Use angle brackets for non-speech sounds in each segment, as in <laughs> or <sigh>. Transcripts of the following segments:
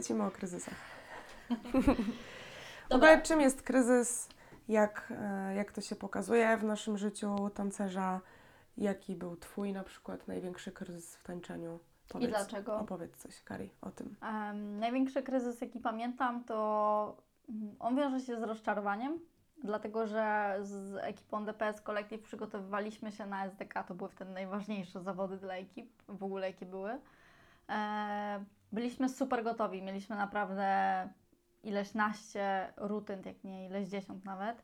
lecimy o kryzysach. <laughs> w ogóle czym jest kryzys? Jak, e, jak to się pokazuje w naszym życiu tancerza? Jaki był Twój na przykład największy kryzys w tańczeniu? Powiedz, I dlaczego? Opowiedz coś, Kari, o tym. Um, największy kryzys, jaki pamiętam, to mm, on wiąże się z rozczarowaniem, dlatego że z ekipą DPS Collective przygotowywaliśmy się na SDK. To były wtedy najważniejsze zawody dla ekip, w ogóle jakie były. E, byliśmy super gotowi, mieliśmy naprawdę ileś naście rutyn, jak nie ileś dziesiąt nawet.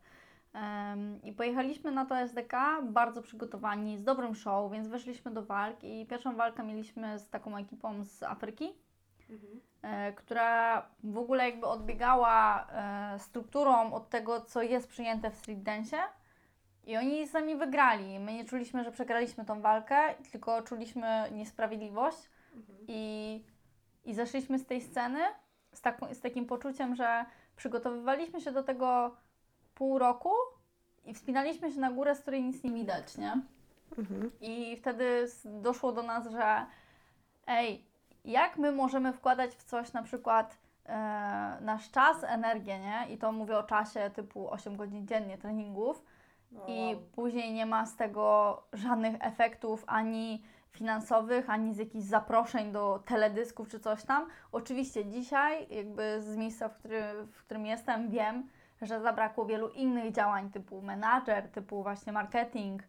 I pojechaliśmy na to SDK bardzo przygotowani, z dobrym show, więc weszliśmy do walk i pierwszą walkę mieliśmy z taką ekipą z Afryki, mhm. E, która w ogóle jakby odbiegała e, strukturą od tego, co jest przyjęte w street dance. I oni sami wygrali. My nie czuliśmy, że przegraliśmy tą walkę, tylko czuliśmy niesprawiedliwość. Mhm. I, I zeszliśmy z tej sceny z, taką, z takim poczuciem, że przygotowywaliśmy się do tego pół roku i wspinaliśmy się na górę, z której nic nie widać, nie? Mhm. I wtedy doszło do nas, że ej, jak my możemy wkładać w coś na przykład e, nasz czas, energię, nie? I to mówię o czasie typu 8 godzin dziennie treningów oh, i wow. później nie ma z tego żadnych efektów ani finansowych, ani z jakichś zaproszeń do teledysków czy coś tam. Oczywiście dzisiaj, jakby z miejsca, w, który, w którym jestem, wiem, że zabrakło wielu innych działań typu menadżer, typu właśnie marketing,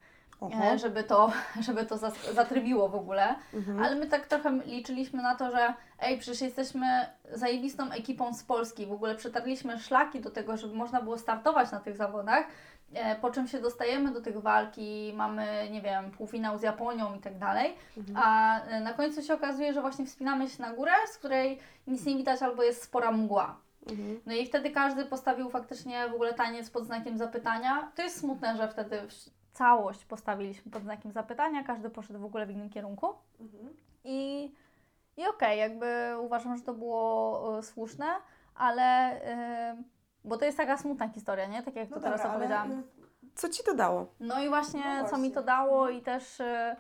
e, żeby to, <laughs> żeby to zatrybiło w ogóle. Mhm. Ale my tak trochę liczyliśmy na to, że ej, przecież jesteśmy zajebistą ekipą z Polski. W ogóle przetarliśmy szlaki do tego, żeby można było startować na tych zawodach. E, po czym się dostajemy do tych walki, mamy, nie wiem, półfinał z Japonią i tak dalej, mhm. a e, na końcu się okazuje, że właśnie wspinamy się na górę, z której nic nie widać albo jest spora mgła. Mhm. No i wtedy każdy postawił faktycznie w ogóle taniec pod znakiem zapytania. To jest smutne, że wtedy całość postawiliśmy pod znakiem zapytania, każdy poszedł w ogóle w innym kierunku. Mhm. I, i okej, okay, jakby uważam, że to było y, słuszne, ale y, bo to jest taka smutna historia, nie? Tak jak no to teraz opowiedziałam. Y, co Ci to dało? No i właśnie, no właśnie. co mi to dało i też y,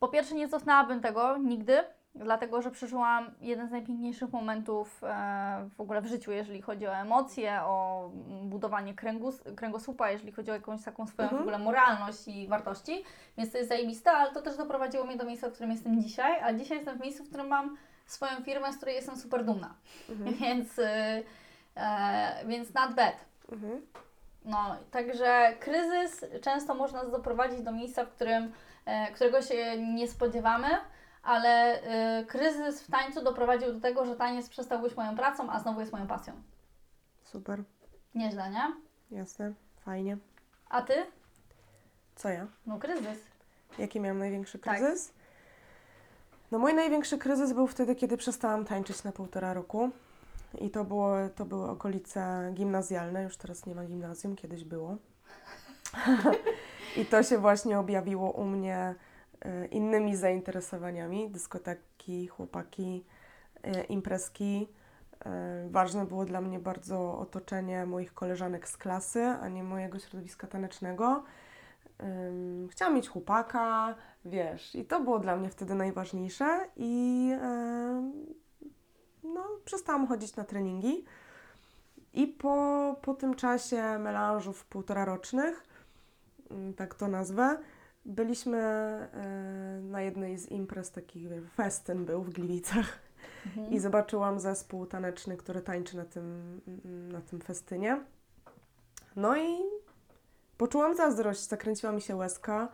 po pierwsze nie cofnęłabym tego nigdy, dlatego że przeżyłam jeden z najpiękniejszych momentów e, w ogóle w życiu, jeżeli chodzi o emocje, o budowanie kręgus, kręgosłupa, jeżeli chodzi o jakąś taką swoją mhm. w ogóle moralność i wartości, więc to jest zajebiste, ale to też doprowadziło mnie do miejsca, w którym jestem dzisiaj, a dzisiaj jestem w miejscu, w którym mam swoją firmę, z której jestem super dumna, mhm. <laughs> więc, e, więc not bad. Mhm. No, także kryzys często można nas doprowadzić do miejsca, w którym, e, którego się nie spodziewamy, ale y, kryzys w tańcu doprowadził do tego, że taniec przestał być moją pracą, a znowu jest moją pasją. Super. Nieźle, nie? Jasne, fajnie. A ty? Co ja? No kryzys. Jaki miałam największy tak. kryzys? No mój największy kryzys był wtedy, kiedy przestałam tańczyć na półtora roku. I to, było, to były okolice gimnazjalne, już teraz nie ma gimnazjum, kiedyś było. <laughs> I to się właśnie objawiło u mnie E, innymi zainteresowaniami, dyskoteki, chłopaki, e, imprezki. E, ważne było dla mnie bardzo otoczenie moich koleżanek z klasy, a nie mojego środowiska tanecznego. Chciałam mieć chłopaka, wiesz, i to było dla mnie wtedy najważniejsze i no, przestałam chodzić na treningi. I po, po tym czasie melanżów półtora rocznych, mm, tak to nazwę, byliśmy e, na jednej z imprez takich, festyn był w Gliwicach mhm. i zobaczyłam zespół taneczny, który tańczy na tym, na tym festynie. No i poczułam zazdrość, zakręciła mi się łezka,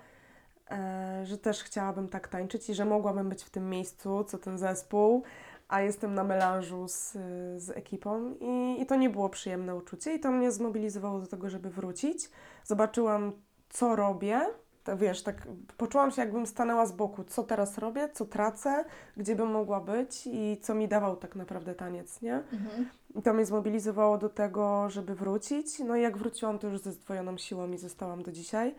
e, że też chciałabym tak tańczyć i że mogłabym być w tym miejscu, co ten zespół, a jestem na melanżu z, z ekipą i, i to nie było przyjemne uczucie i to mnie zmobilizowało do tego, żeby wrócić. Zobaczyłam, co robię, to wiesz, tak poczułam się jakbym stanęła z boku, co teraz robię, co tracę, gdzie bym mogła być i co mi dawał tak naprawdę taniec, nie? Mhm. I to mnie zmobilizowało do tego, żeby wrócić. No i jak wróciłam, to już ze zdwojoną siłą i zostałam do dzisiaj.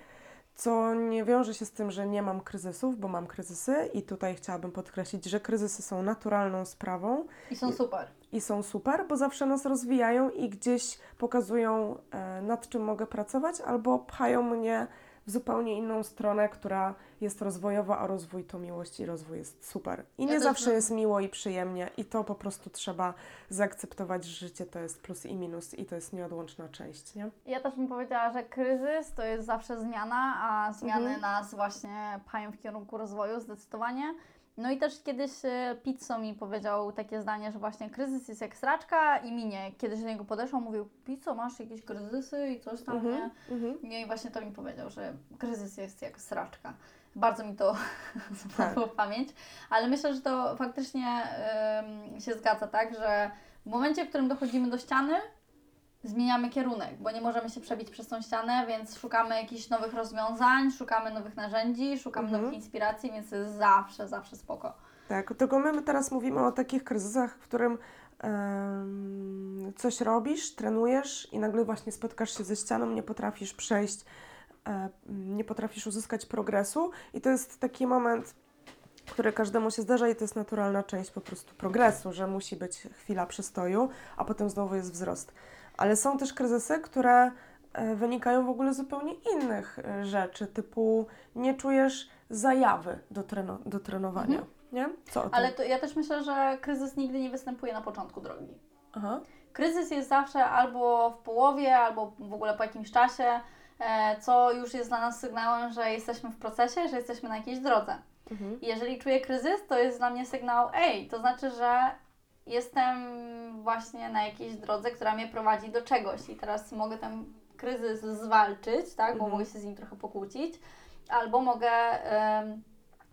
Co nie wiąże się z tym, że nie mam kryzysów, bo mam kryzysy i tutaj chciałabym podkreślić, że kryzysy są naturalną sprawą. I są super. I, i są super, bo zawsze nas rozwijają i gdzieś pokazują, e, nad czym mogę pracować, albo pchają mnie w zupełnie inną stronę, która jest rozwojowa, a rozwój to miłość i rozwój jest super. I nie zawsze jest miło i przyjemnie i to po prostu trzeba zaakceptować, że życie to jest plus i minus i to jest nieodłączna część, nie? Ja też bym powiedziała, że kryzys to jest zawsze zmiana, a zmiany Mhm. nas właśnie pchają w kierunku rozwoju zdecydowanie. No i też kiedyś e, Pizzo mi powiedział takie zdanie, że właśnie kryzys jest jak sraczka i minie. Kiedyś do niego podeszłam, mówił, Pizzo, masz jakieś kryzysy i coś tam, nie? Mhm. Nie, i właśnie to mi powiedział, że kryzys jest jak sraczka. Bardzo mi to <laughs> zapadło w pamięć, ale myślę, że to faktycznie em, się zgadza, tak, że w momencie, w którym dochodzimy do ściany, zmieniamy kierunek, bo nie możemy się przebić przez tą ścianę, więc szukamy jakichś nowych rozwiązań, szukamy nowych narzędzi, szukamy Mhm. nowych inspiracji, więc jest zawsze, zawsze spoko. Tak, tylko my teraz mówimy o takich kryzysach, w którym coś robisz, trenujesz i nagle właśnie spotkasz się ze ścianą, nie potrafisz przejść, e, nie potrafisz uzyskać progresu i to jest taki moment, który każdemu się zdarza i to jest naturalna część po prostu progresu, że musi być chwila przystoju, a potem znowu jest wzrost. Ale są też kryzysy, które e, wynikają w ogóle z zupełnie innych e, rzeczy, typu nie czujesz zajawy do, treno- do trenowania. Mhm. Nie? Co? Ale to, ja też myślę, że kryzys nigdy nie występuje na początku drogi. Aha. Kryzys jest zawsze albo w połowie, albo w ogóle po jakimś czasie, e, co już jest dla nas sygnałem, że jesteśmy w procesie, że jesteśmy na jakiejś drodze. Mhm. I jeżeli czuję kryzys, to jest dla mnie sygnał, ej, to znaczy, że jestem właśnie na jakiejś drodze, która mnie prowadzi do czegoś i teraz mogę ten kryzys zwalczyć, tak, bo Mhm. mogę się z nim trochę pokłócić, albo mogę em,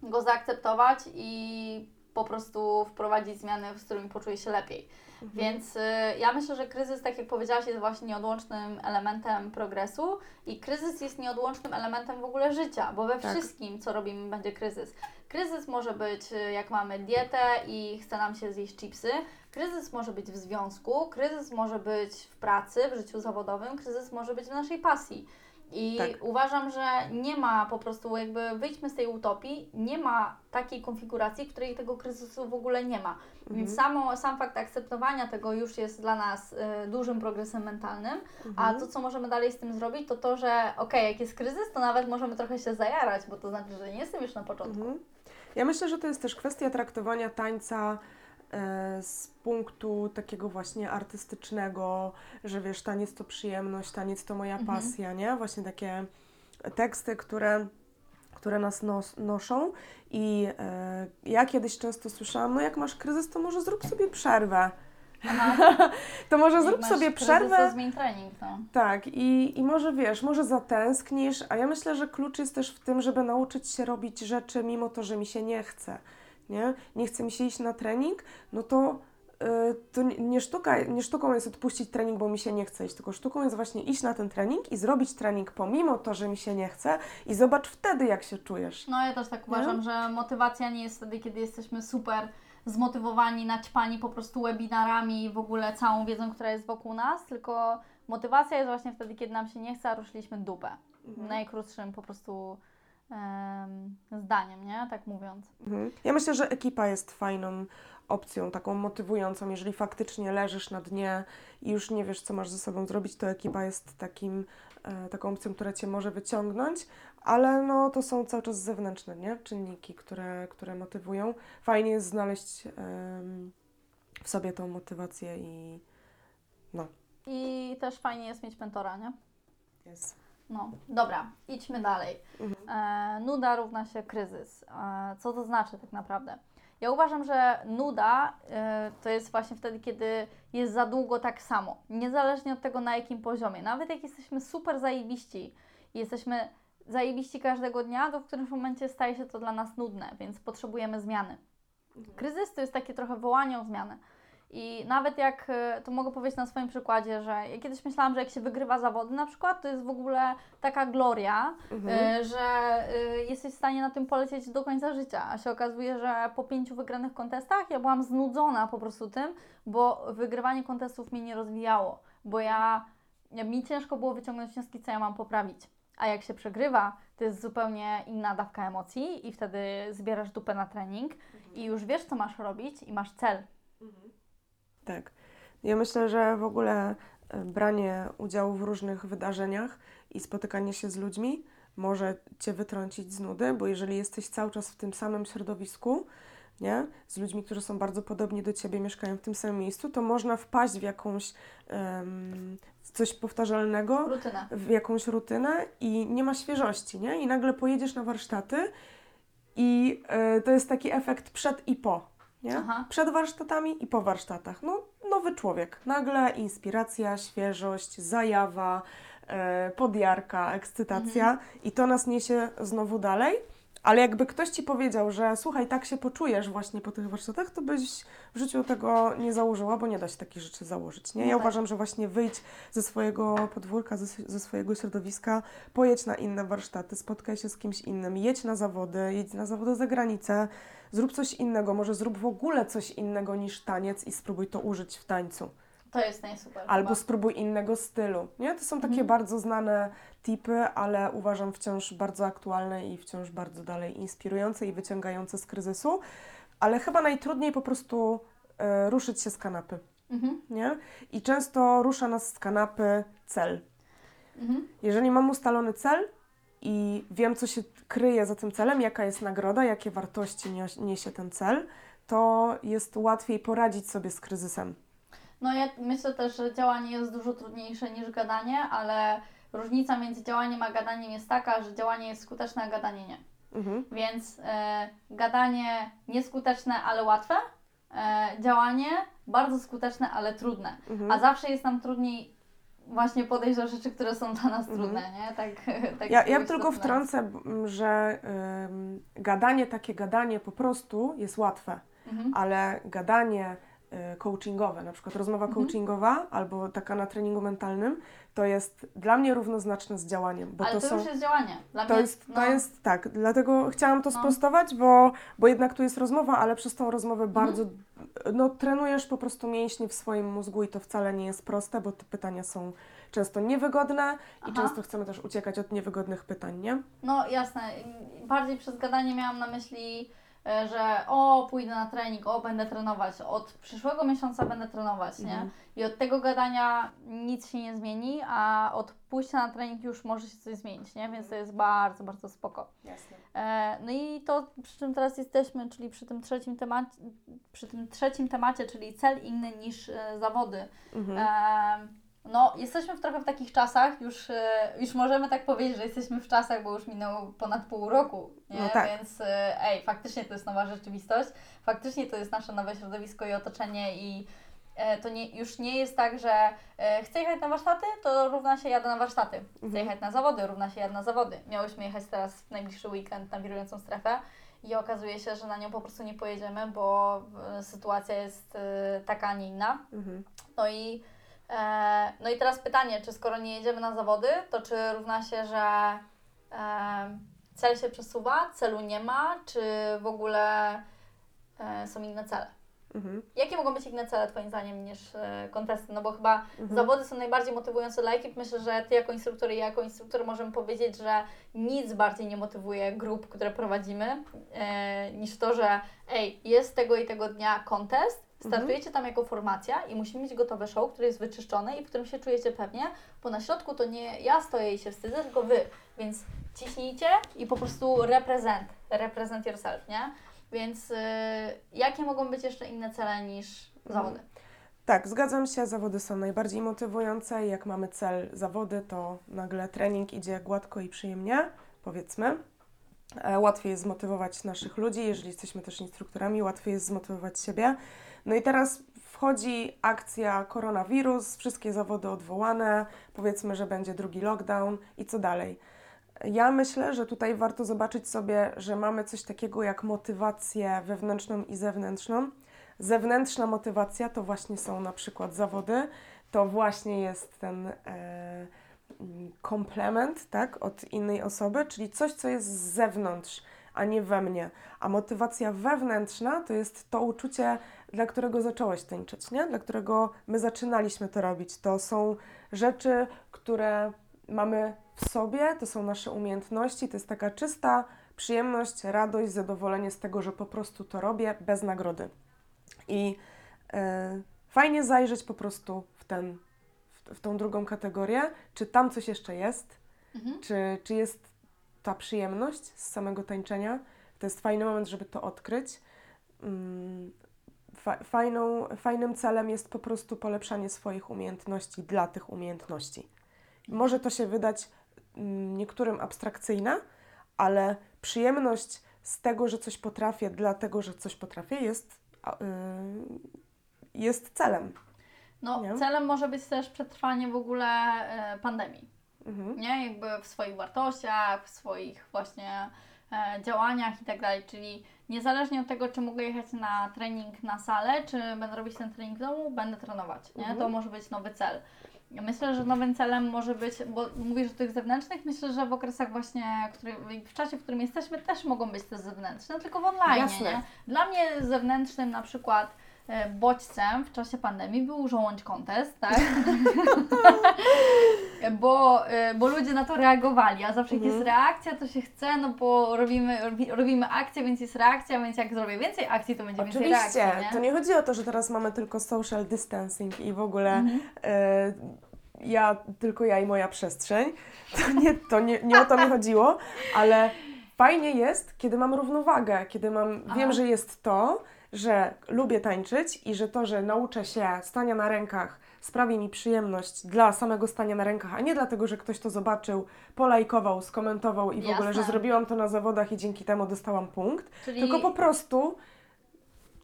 go zaakceptować i po prostu wprowadzić zmiany, z którymi poczuję się lepiej. Mhm. Więc y, ja myślę, że kryzys, tak jak powiedziałaś, jest właśnie nieodłącznym elementem progresu i kryzys jest nieodłącznym elementem w ogóle życia, bo we Tak. wszystkim, co robimy, będzie kryzys. Kryzys może być, y, jak mamy dietę i chce nam się zjeść chipsy. Kryzys może być w związku, kryzys może być w pracy, w życiu zawodowym, kryzys może być w naszej pasji. I Tak. uważam, że nie ma po prostu, jakby wyjdźmy z tej utopii, nie ma takiej konfiguracji, w której tego kryzysu w ogóle nie ma. Więc samo, sam fakt akceptowania tego już jest dla nas y, dużym progresem mentalnym, a Mhm. to, co możemy dalej z tym zrobić, to to, że okej, jak jest kryzys, to nawet możemy trochę się zajarać, bo to znaczy, że nie jestem już na początku. Mhm. Ja myślę, że to jest też kwestia traktowania tańca e, z punktu takiego właśnie artystycznego, że wiesz, taniec to przyjemność, taniec to moja Mhm. pasja, nie? Właśnie takie teksty, które, które nas nos, noszą i e, ja kiedyś często słyszałam, no jak masz kryzys, to może zrób sobie przerwę. <laughs> To może zrób sobie kryzys, przerwę. to zmień trening, no. Tak, i, i może wiesz, może zatęsknisz, a ja myślę, że klucz jest też w tym, żeby nauczyć się robić rzeczy mimo to, że mi się nie chce. Nie, nie chce mi się iść na trening, no to, y, to nie, nie, sztuka, nie sztuką jest odpuścić trening, bo mi się nie chce iść, tylko sztuką jest właśnie iść na ten trening i zrobić trening pomimo to, że mi się nie chce i zobacz wtedy, jak się czujesz. No ja też tak uważam, że motywacja nie jest wtedy, kiedy jesteśmy super zmotywowani, naćpani po prostu webinarami i w ogóle całą wiedzą, która jest wokół nas, tylko motywacja jest właśnie wtedy, kiedy nam się nie chce, a ruszyliśmy dupę. Najkrótszym po prostu em, zdaniem, nie? Tak mówiąc. Mhm. Ja myślę, że ekipa jest fajną opcją, taką motywującą. Jeżeli faktycznie leżysz na dnie i już nie wiesz, co masz ze sobą zrobić, to ekipa jest takim, e, taką opcją, która Cię może wyciągnąć, ale no, to są cały czas zewnętrzne nie? czynniki, które, które motywują. Fajnie jest znaleźć w sobie tą motywację i no, I też fajnie jest mieć mentora, nie? jest. No, dobra, idźmy dalej. Mhm. E, nuda równa się kryzys. E, co to znaczy tak naprawdę? Ja uważam, że nuda e, to jest właśnie wtedy, kiedy jest za długo tak samo. Niezależnie od tego, na jakim poziomie. Nawet jak jesteśmy super zajebiści i jesteśmy zajebiści każdego dnia, to w którymś momencie staje się to dla nas nudne, więc potrzebujemy zmiany. Kryzys to jest takie trochę wołanie o zmianę. I nawet jak, e, to mogę powiedzieć na swoim przykładzie, że ja kiedyś myślałam, że jak się wygrywa zawody na przykład, to jest w ogóle taka gloria, Mhm. e, że e, jesteś w stanie na tym polecieć do końca życia. A się okazuje, że po pięciu wygranych kontestach ja byłam znudzona po prostu tym, bo wygrywanie kontestów mnie nie rozwijało, bo ja mi ciężko było wyciągnąć wnioski, co ja mam poprawić. A jak się przegrywa, to jest zupełnie inna dawka emocji i wtedy zbierasz dupę na trening i już wiesz, co masz robić i masz cel. Tak. Ja myślę, że w ogóle e, branie udziału w różnych wydarzeniach i spotykanie się z ludźmi może cię wytrącić z nudy, bo jeżeli jesteś cały czas w tym samym środowisku, nie? z ludźmi, którzy są bardzo podobni do ciebie, mieszkają w tym samym miejscu, to można wpaść w jakąś em, coś powtarzalnego, Rutyna. w jakąś rutynę i nie ma świeżości, nie? I nagle pojedziesz na warsztaty i e, to jest taki efekt przed i po, nie? Aha. Przed warsztatami i po warsztatach. No, nowy człowiek. Nagle inspiracja, świeżość, zajawa, e, podjarka, ekscytacja i to nas niesie znowu dalej. Ale jakby ktoś Ci powiedział, że słuchaj, tak się poczujesz właśnie po tych warsztatach, to byś w życiu tego nie założyła, bo nie da się takich rzeczy założyć, nie? Ja tak. uważam, że właśnie wyjdź ze swojego podwórka, ze, ze swojego środowiska, pojedź na inne warsztaty, spotkaj się z kimś innym, jedź na zawody, jedź na zawody za granicę, zrób coś innego, może zrób w ogóle coś innego niż taniec i spróbuj to użyć w tańcu. To jest najsuper. Albo spróbuj innego stylu. Nie? To są takie Mhm. bardzo znane tipy, ale uważam wciąż bardzo aktualne i wciąż bardzo dalej inspirujące i wyciągające z kryzysu. Ale chyba najtrudniej po prostu e, ruszyć się z kanapy. Mhm. Nie? I często rusza nas z kanapy cel. Mhm. Jeżeli mam ustalony cel i wiem, co się kryje za tym celem, jaka jest nagroda, jakie wartości niesie ten cel, to jest łatwiej poradzić sobie z kryzysem. No ja myślę też, że działanie jest dużo trudniejsze niż gadanie, ale różnica między działaniem a gadaniem jest taka, że działanie jest skuteczne, a gadanie nie. Mhm. Więc e, gadanie nieskuteczne, ale łatwe, e, działanie bardzo skuteczne, ale trudne. Mhm. A zawsze jest nam trudniej właśnie podejść do rzeczy, które są dla nas Mhm. trudne, nie? Tak, <laughs> tak Ja, ja tylko wtrącę, że ym, gadanie, takie gadanie po prostu jest łatwe, Mhm. ale gadanie y, coachingowe, na przykład rozmowa Mhm. coachingowa albo taka na treningu mentalnym, to jest dla mnie równoznaczne z działaniem, bo Ale to, to, są... już jest działanie. Dla To mnie, jest, no, to jest tak, dlatego chciałam to No. sprostować, bo, bo jednak tu jest rozmowa, ale przez tą rozmowę Mhm. bardzo, no trenujesz po prostu mięśnie w swoim mózgu i to wcale nie jest proste, bo te pytania są często niewygodne i Aha. często chcemy też uciekać od niewygodnych pytań, nie? No jasne. Bardziej przez gadanie miałam na myśli, e, że o, pójdę na trening, o, będę trenować. Od przyszłego miesiąca będę trenować, nie? Mhm. I od tego gadania nic się nie zmieni, a od pójścia na trening już może się coś zmienić, nie? Więc to jest bardzo, bardzo spoko. Jasne. E, No i to, przy czym teraz jesteśmy, czyli przy tym trzecim temacie, przy tym trzecim temacie, czyli cel inny niż e, zawody. Mhm. Em, No, jesteśmy w trochę w takich czasach, już, e, już możemy tak powiedzieć, że jesteśmy w czasach, bo już minęło ponad pół roku, nie? No tak. Więc e, ej, faktycznie to jest nowa rzeczywistość, faktycznie to jest nasze nowe środowisko i otoczenie i e, to nie, już nie jest tak, że e, chcę jechać na warsztaty, to równa się jadę na warsztaty. Chcę Mhm. jechać na zawody, równa się jadę na zawody. Miałyśmy jechać teraz w najbliższy weekend na wirującą strefę i okazuje się, że na nią po prostu nie pojedziemy, bo sytuacja jest taka, a nie inna. Mhm. No i, no i teraz pytanie, czy skoro nie jedziemy na zawody, to czy równa się, że e, cel się przesuwa, celu nie ma, czy w ogóle e, są inne cele? Mhm. Jakie mogą być inne cele Twoim zdaniem niż e, kontesty? No bo chyba Mhm. zawody są najbardziej motywujące dla ekip. Myślę, że Ty jako instruktor i ja jako instruktor możemy powiedzieć, że nic bardziej nie motywuje grup, które prowadzimy, e, niż to, że ej, jest tego i tego dnia kontest, startujecie tam jako formacja i musimy mieć gotowe show, które jest wyczyszczone i w którym się czujecie pewnie, bo na środku to nie ja stoję i się wstydzę, tylko Wy. Więc ciśnijcie i po prostu represent, represent yourself, nie? Więc y, jakie mogą być jeszcze inne cele niż zawody? Tak, zgadzam się, zawody są najbardziej motywujące jak mamy cel zawody, to nagle trening idzie gładko i przyjemnie, powiedzmy. E, Łatwiej jest zmotywować naszych ludzi, jeżeli jesteśmy też instruktorami, łatwiej jest zmotywować siebie. No i teraz wchodzi akcja koronawirus, wszystkie zawody odwołane, powiedzmy, że będzie drugi lockdown i co dalej? Ja myślę, że tutaj warto zobaczyć sobie, że mamy coś takiego jak motywację wewnętrzną i zewnętrzną. Zewnętrzna motywacja to właśnie są na przykład zawody, to właśnie jest ten e, komplement tak, od innej osoby, czyli coś, co jest z zewnątrz, a nie we mnie. A motywacja wewnętrzna to jest to uczucie, dla którego zacząłeś tańczyć, nie? dla którego my zaczynaliśmy to robić. To są rzeczy, które mamy w sobie, to są nasze umiejętności, to jest taka czysta przyjemność, radość, zadowolenie z tego, że po prostu to robię bez nagrody. I e, fajnie zajrzeć po prostu w, ten, w, w tą drugą kategorię, czy tam coś jeszcze jest, Mhm. czy, czy jest ta przyjemność z samego tańczenia. To jest fajny moment, żeby to odkryć. Mm, fa- fajną, fajnym celem jest po prostu polepszanie swoich umiejętności dla tych umiejętności. Może to się wydać mm, niektórym abstrakcyjne, ale przyjemność z tego, że coś potrafię, dlatego, że coś potrafię, jest, y, jest celem. No, Nie? celem może być też przetrwanie w ogóle e, pandemii. Mhm. nie? Jakby w swoich wartościach, w swoich właśnie działaniach i tak dalej, czyli niezależnie od tego, czy mogę jechać na trening na salę, czy będę robić ten trening w domu, będę trenować, nie? Mhm. To może być nowy cel. Myślę, że nowym celem może być, bo mówisz o tych zewnętrznych, myślę, że w okresach właśnie, który, w czasie, w którym jesteśmy, też mogą być te zewnętrzne, tylko w online, Jasne. nie? Dla mnie zewnętrznym na przykład e, bodźcem w czasie pandemii był żołądź contest, tak? <laughs> bo, y, bo ludzie na to reagowali, a zawsze jak Mhm. jest reakcja, to się chce, no bo robimy, robi, robimy akcję, więc jest reakcja, więc jak zrobię więcej akcji, to będzie więcej Oczywiście, reakcji, nie? to nie chodzi o to, że teraz mamy tylko social distancing i w ogóle Mhm. e, ja, tylko ja i moja przestrzeń. To nie, to nie, nie o to mi chodziło, ale fajnie jest, kiedy mam równowagę, kiedy mam, Aha. wiem, że jest to, że lubię tańczyć i że to, że nauczę się stania na rękach sprawi mi przyjemność dla samego stania na rękach, a nie dlatego, że ktoś to zobaczył, polajkował, skomentował i w ogóle, że Jasne. zrobiłam to na zawodach i dzięki temu dostałam punkt, Czyli tylko po prostu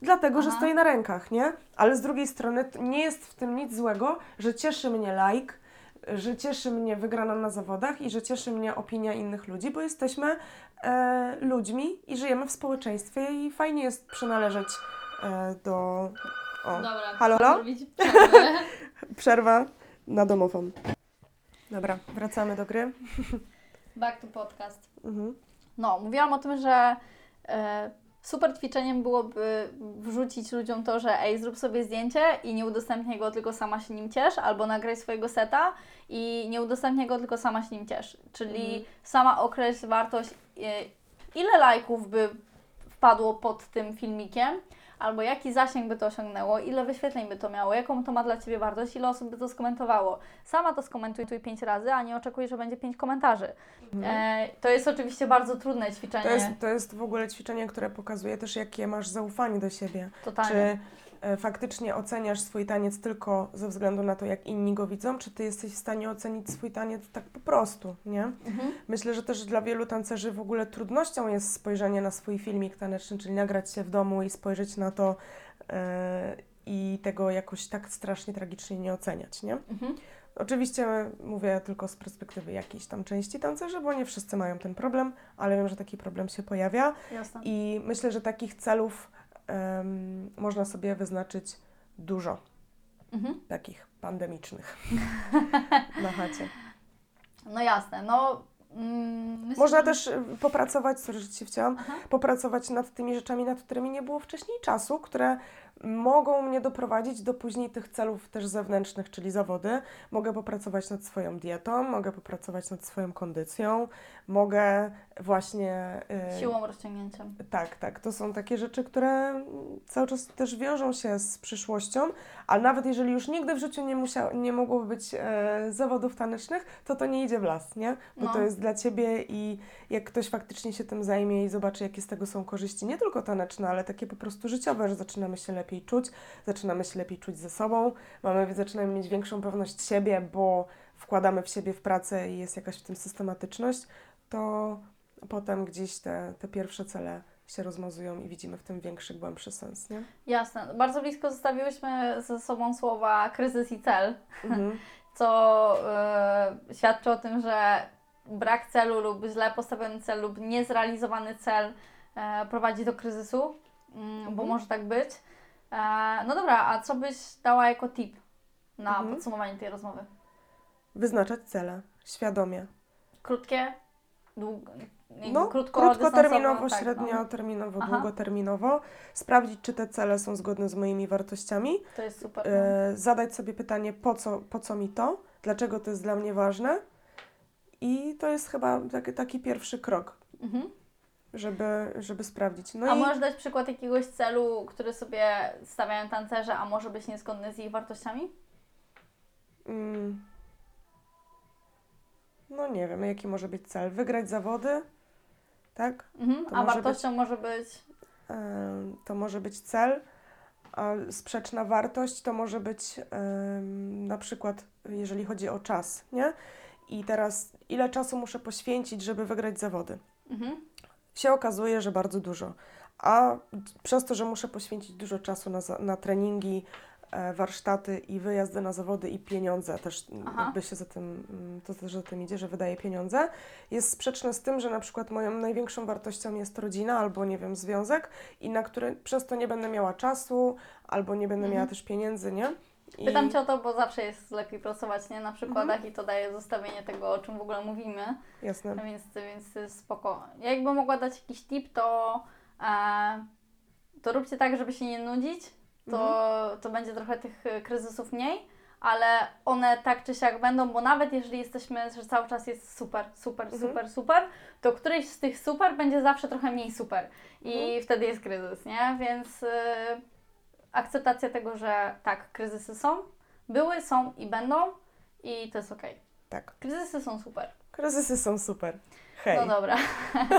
dlatego, że Aha. stoję na rękach, nie? Ale z drugiej strony nie jest w tym nic złego, że cieszy mnie like, że cieszy mnie wygrana na zawodach i że cieszy mnie opinia innych ludzi, bo jesteśmy e, ludźmi i żyjemy w społeczeństwie i fajnie jest przynależeć e, do... O, Dobra, halo, halo? <laughs> Przerwa na domofon. Dobra, wracamy do gry. Back to podcast. Mhm. No, mówiłam o tym, że e, super ćwiczeniem byłoby wrzucić ludziom to, że ej, zrób sobie zdjęcie i nie udostępniaj go, tylko sama się nim ciesz, albo nagraj swojego seta i nie udostępniaj go, tylko sama się nim ciesz. Czyli Mhm. sama określ wartość, e, ile lajków by wpadło pod tym filmikiem, albo jaki zasięg by to osiągnęło, ile wyświetleń by to miało, jaką to ma dla Ciebie wartość, ile osób by to skomentowało. Sama to skomentuj tu pięć razy, a nie oczekuj, że będzie pięć komentarzy. E, to jest oczywiście bardzo trudne ćwiczenie. To jest, to jest w ogóle ćwiczenie, które pokazuje też, jakie masz zaufanie do siebie. Totalnie. Czy faktycznie oceniasz swój taniec tylko ze względu na to, jak inni go widzą, czy ty jesteś w stanie ocenić swój taniec tak po prostu, nie? Mhm. Myślę, że też dla wielu tancerzy w ogóle trudnością jest spojrzenie na swój filmik taneczny, czyli nagrać się w domu i spojrzeć na to e, i tego jakoś tak strasznie tragicznie nie oceniać, nie? Mhm. Oczywiście mówię tylko z perspektywy jakiejś tam części tancerzy, bo nie wszyscy mają ten problem, ale wiem, że taki problem się pojawia. Jasne. I myślę, że takich celów em, można sobie wyznaczyć dużo, Mhm. takich pandemicznych <laughs> na chacie. No jasne, no. Mm, Można że- też y, popracować, sorry, że Ci wciąłam, Aha. popracować nad tymi rzeczami, nad którymi nie było wcześniej czasu, które mogą mnie doprowadzić do później tych celów też zewnętrznych, czyli zawody. Mogę popracować nad swoją dietą, mogę popracować nad swoją kondycją, mogę właśnie... y, Siłą rozciągnięciem. Tak, tak. To są takie rzeczy, które cały czas też wiążą się z przyszłością, ale nawet jeżeli już nigdy w życiu nie, musiał, nie mogłoby być e, zawodów tanecznych, to to nie idzie w las, nie? Bo No. to jest dla Ciebie i jak ktoś faktycznie się tym zajmie i zobaczy, jakie z tego są korzyści, nie tylko taneczne, ale takie po prostu życiowe, że zaczynamy się lepiej czuć, zaczynamy się lepiej czuć ze sobą, mamy, zaczynamy mieć większą pewność siebie, bo wkładamy w siebie w pracę i jest jakaś w tym systematyczność, to potem gdzieś te, te pierwsze cele się rozmazują i widzimy w tym większy, głębszy sens, nie? Jasne. Bardzo blisko zostawiłyśmy ze sobą słowa kryzys i cel, Mhm. <laughs> co y, świadczy o tym, że brak celu lub źle postawiony cel lub niezrealizowany cel e, prowadzi do kryzysu, mm, bo Mhm. może tak być. E, no dobra, a co byś dała jako tip na Mhm. podsumowanie tej rozmowy? Wyznaczać cele, świadomie. Krótkie, długo, No, krótko, krótkoterminowo, tak, no. terminowo, Aha. długoterminowo. Sprawdzić, czy te cele są zgodne z moimi wartościami. To jest super. no. E, zadać sobie pytanie, po co, po co mi to? Dlaczego to jest dla mnie ważne? I to jest chyba taki, taki pierwszy krok, Mhm. Żeby, żeby sprawdzić. No a i możesz dać przykład jakiegoś celu, który sobie stawiają tancerze, a może być niezgodny z ich wartościami? Mm. no nie wiem, jaki może być cel? Wygrać zawody, tak? Mhm. A może wartością może być. To może być cel, a sprzeczna wartość to może być na przykład, jeżeli chodzi o czas, nie? I teraz, ile czasu muszę poświęcić, żeby wygrać zawody? Mhm. Się okazuje, że bardzo dużo. A przez to, że muszę poświęcić dużo czasu na, na treningi, e, warsztaty i wyjazdy na zawody i pieniądze też Aha. jakby się za tym, to też za tym idzie, że wydaje pieniądze, jest sprzeczne z tym, że na przykład moją największą wartością jest rodzina albo nie wiem, związek i na które przez to nie będę miała czasu albo nie będę Mhm. miała też pieniędzy, nie? I, Pytam Cię o to, bo zawsze jest lepiej pracować nie na przykładach i to daje zestawienie tego, o czym w ogóle mówimy, Jasne. więc, więc spoko. Ja jakbym mogła dać jakiś tip, to, e, to róbcie tak, żeby się nie nudzić, to, to będzie trochę tych e, kryzysów mniej, ale one tak czy siak będą, bo nawet jeżeli jesteśmy, że cały czas jest super, super, Mhm. super, super, to któryś z tych super będzie zawsze trochę mniej super i Mhm. wtedy jest kryzys, nie? Więc y, akceptacja tego, że tak, kryzysy są, były, są i będą i to jest okej. Tak. Kryzysy są super. Kryzysy są super. Hej. No dobra.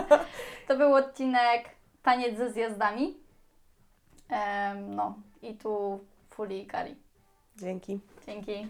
<laughs> to był odcinek Taniec ze zjazdami. No i tu Fuli i Kari. Dzięki. Dzięki.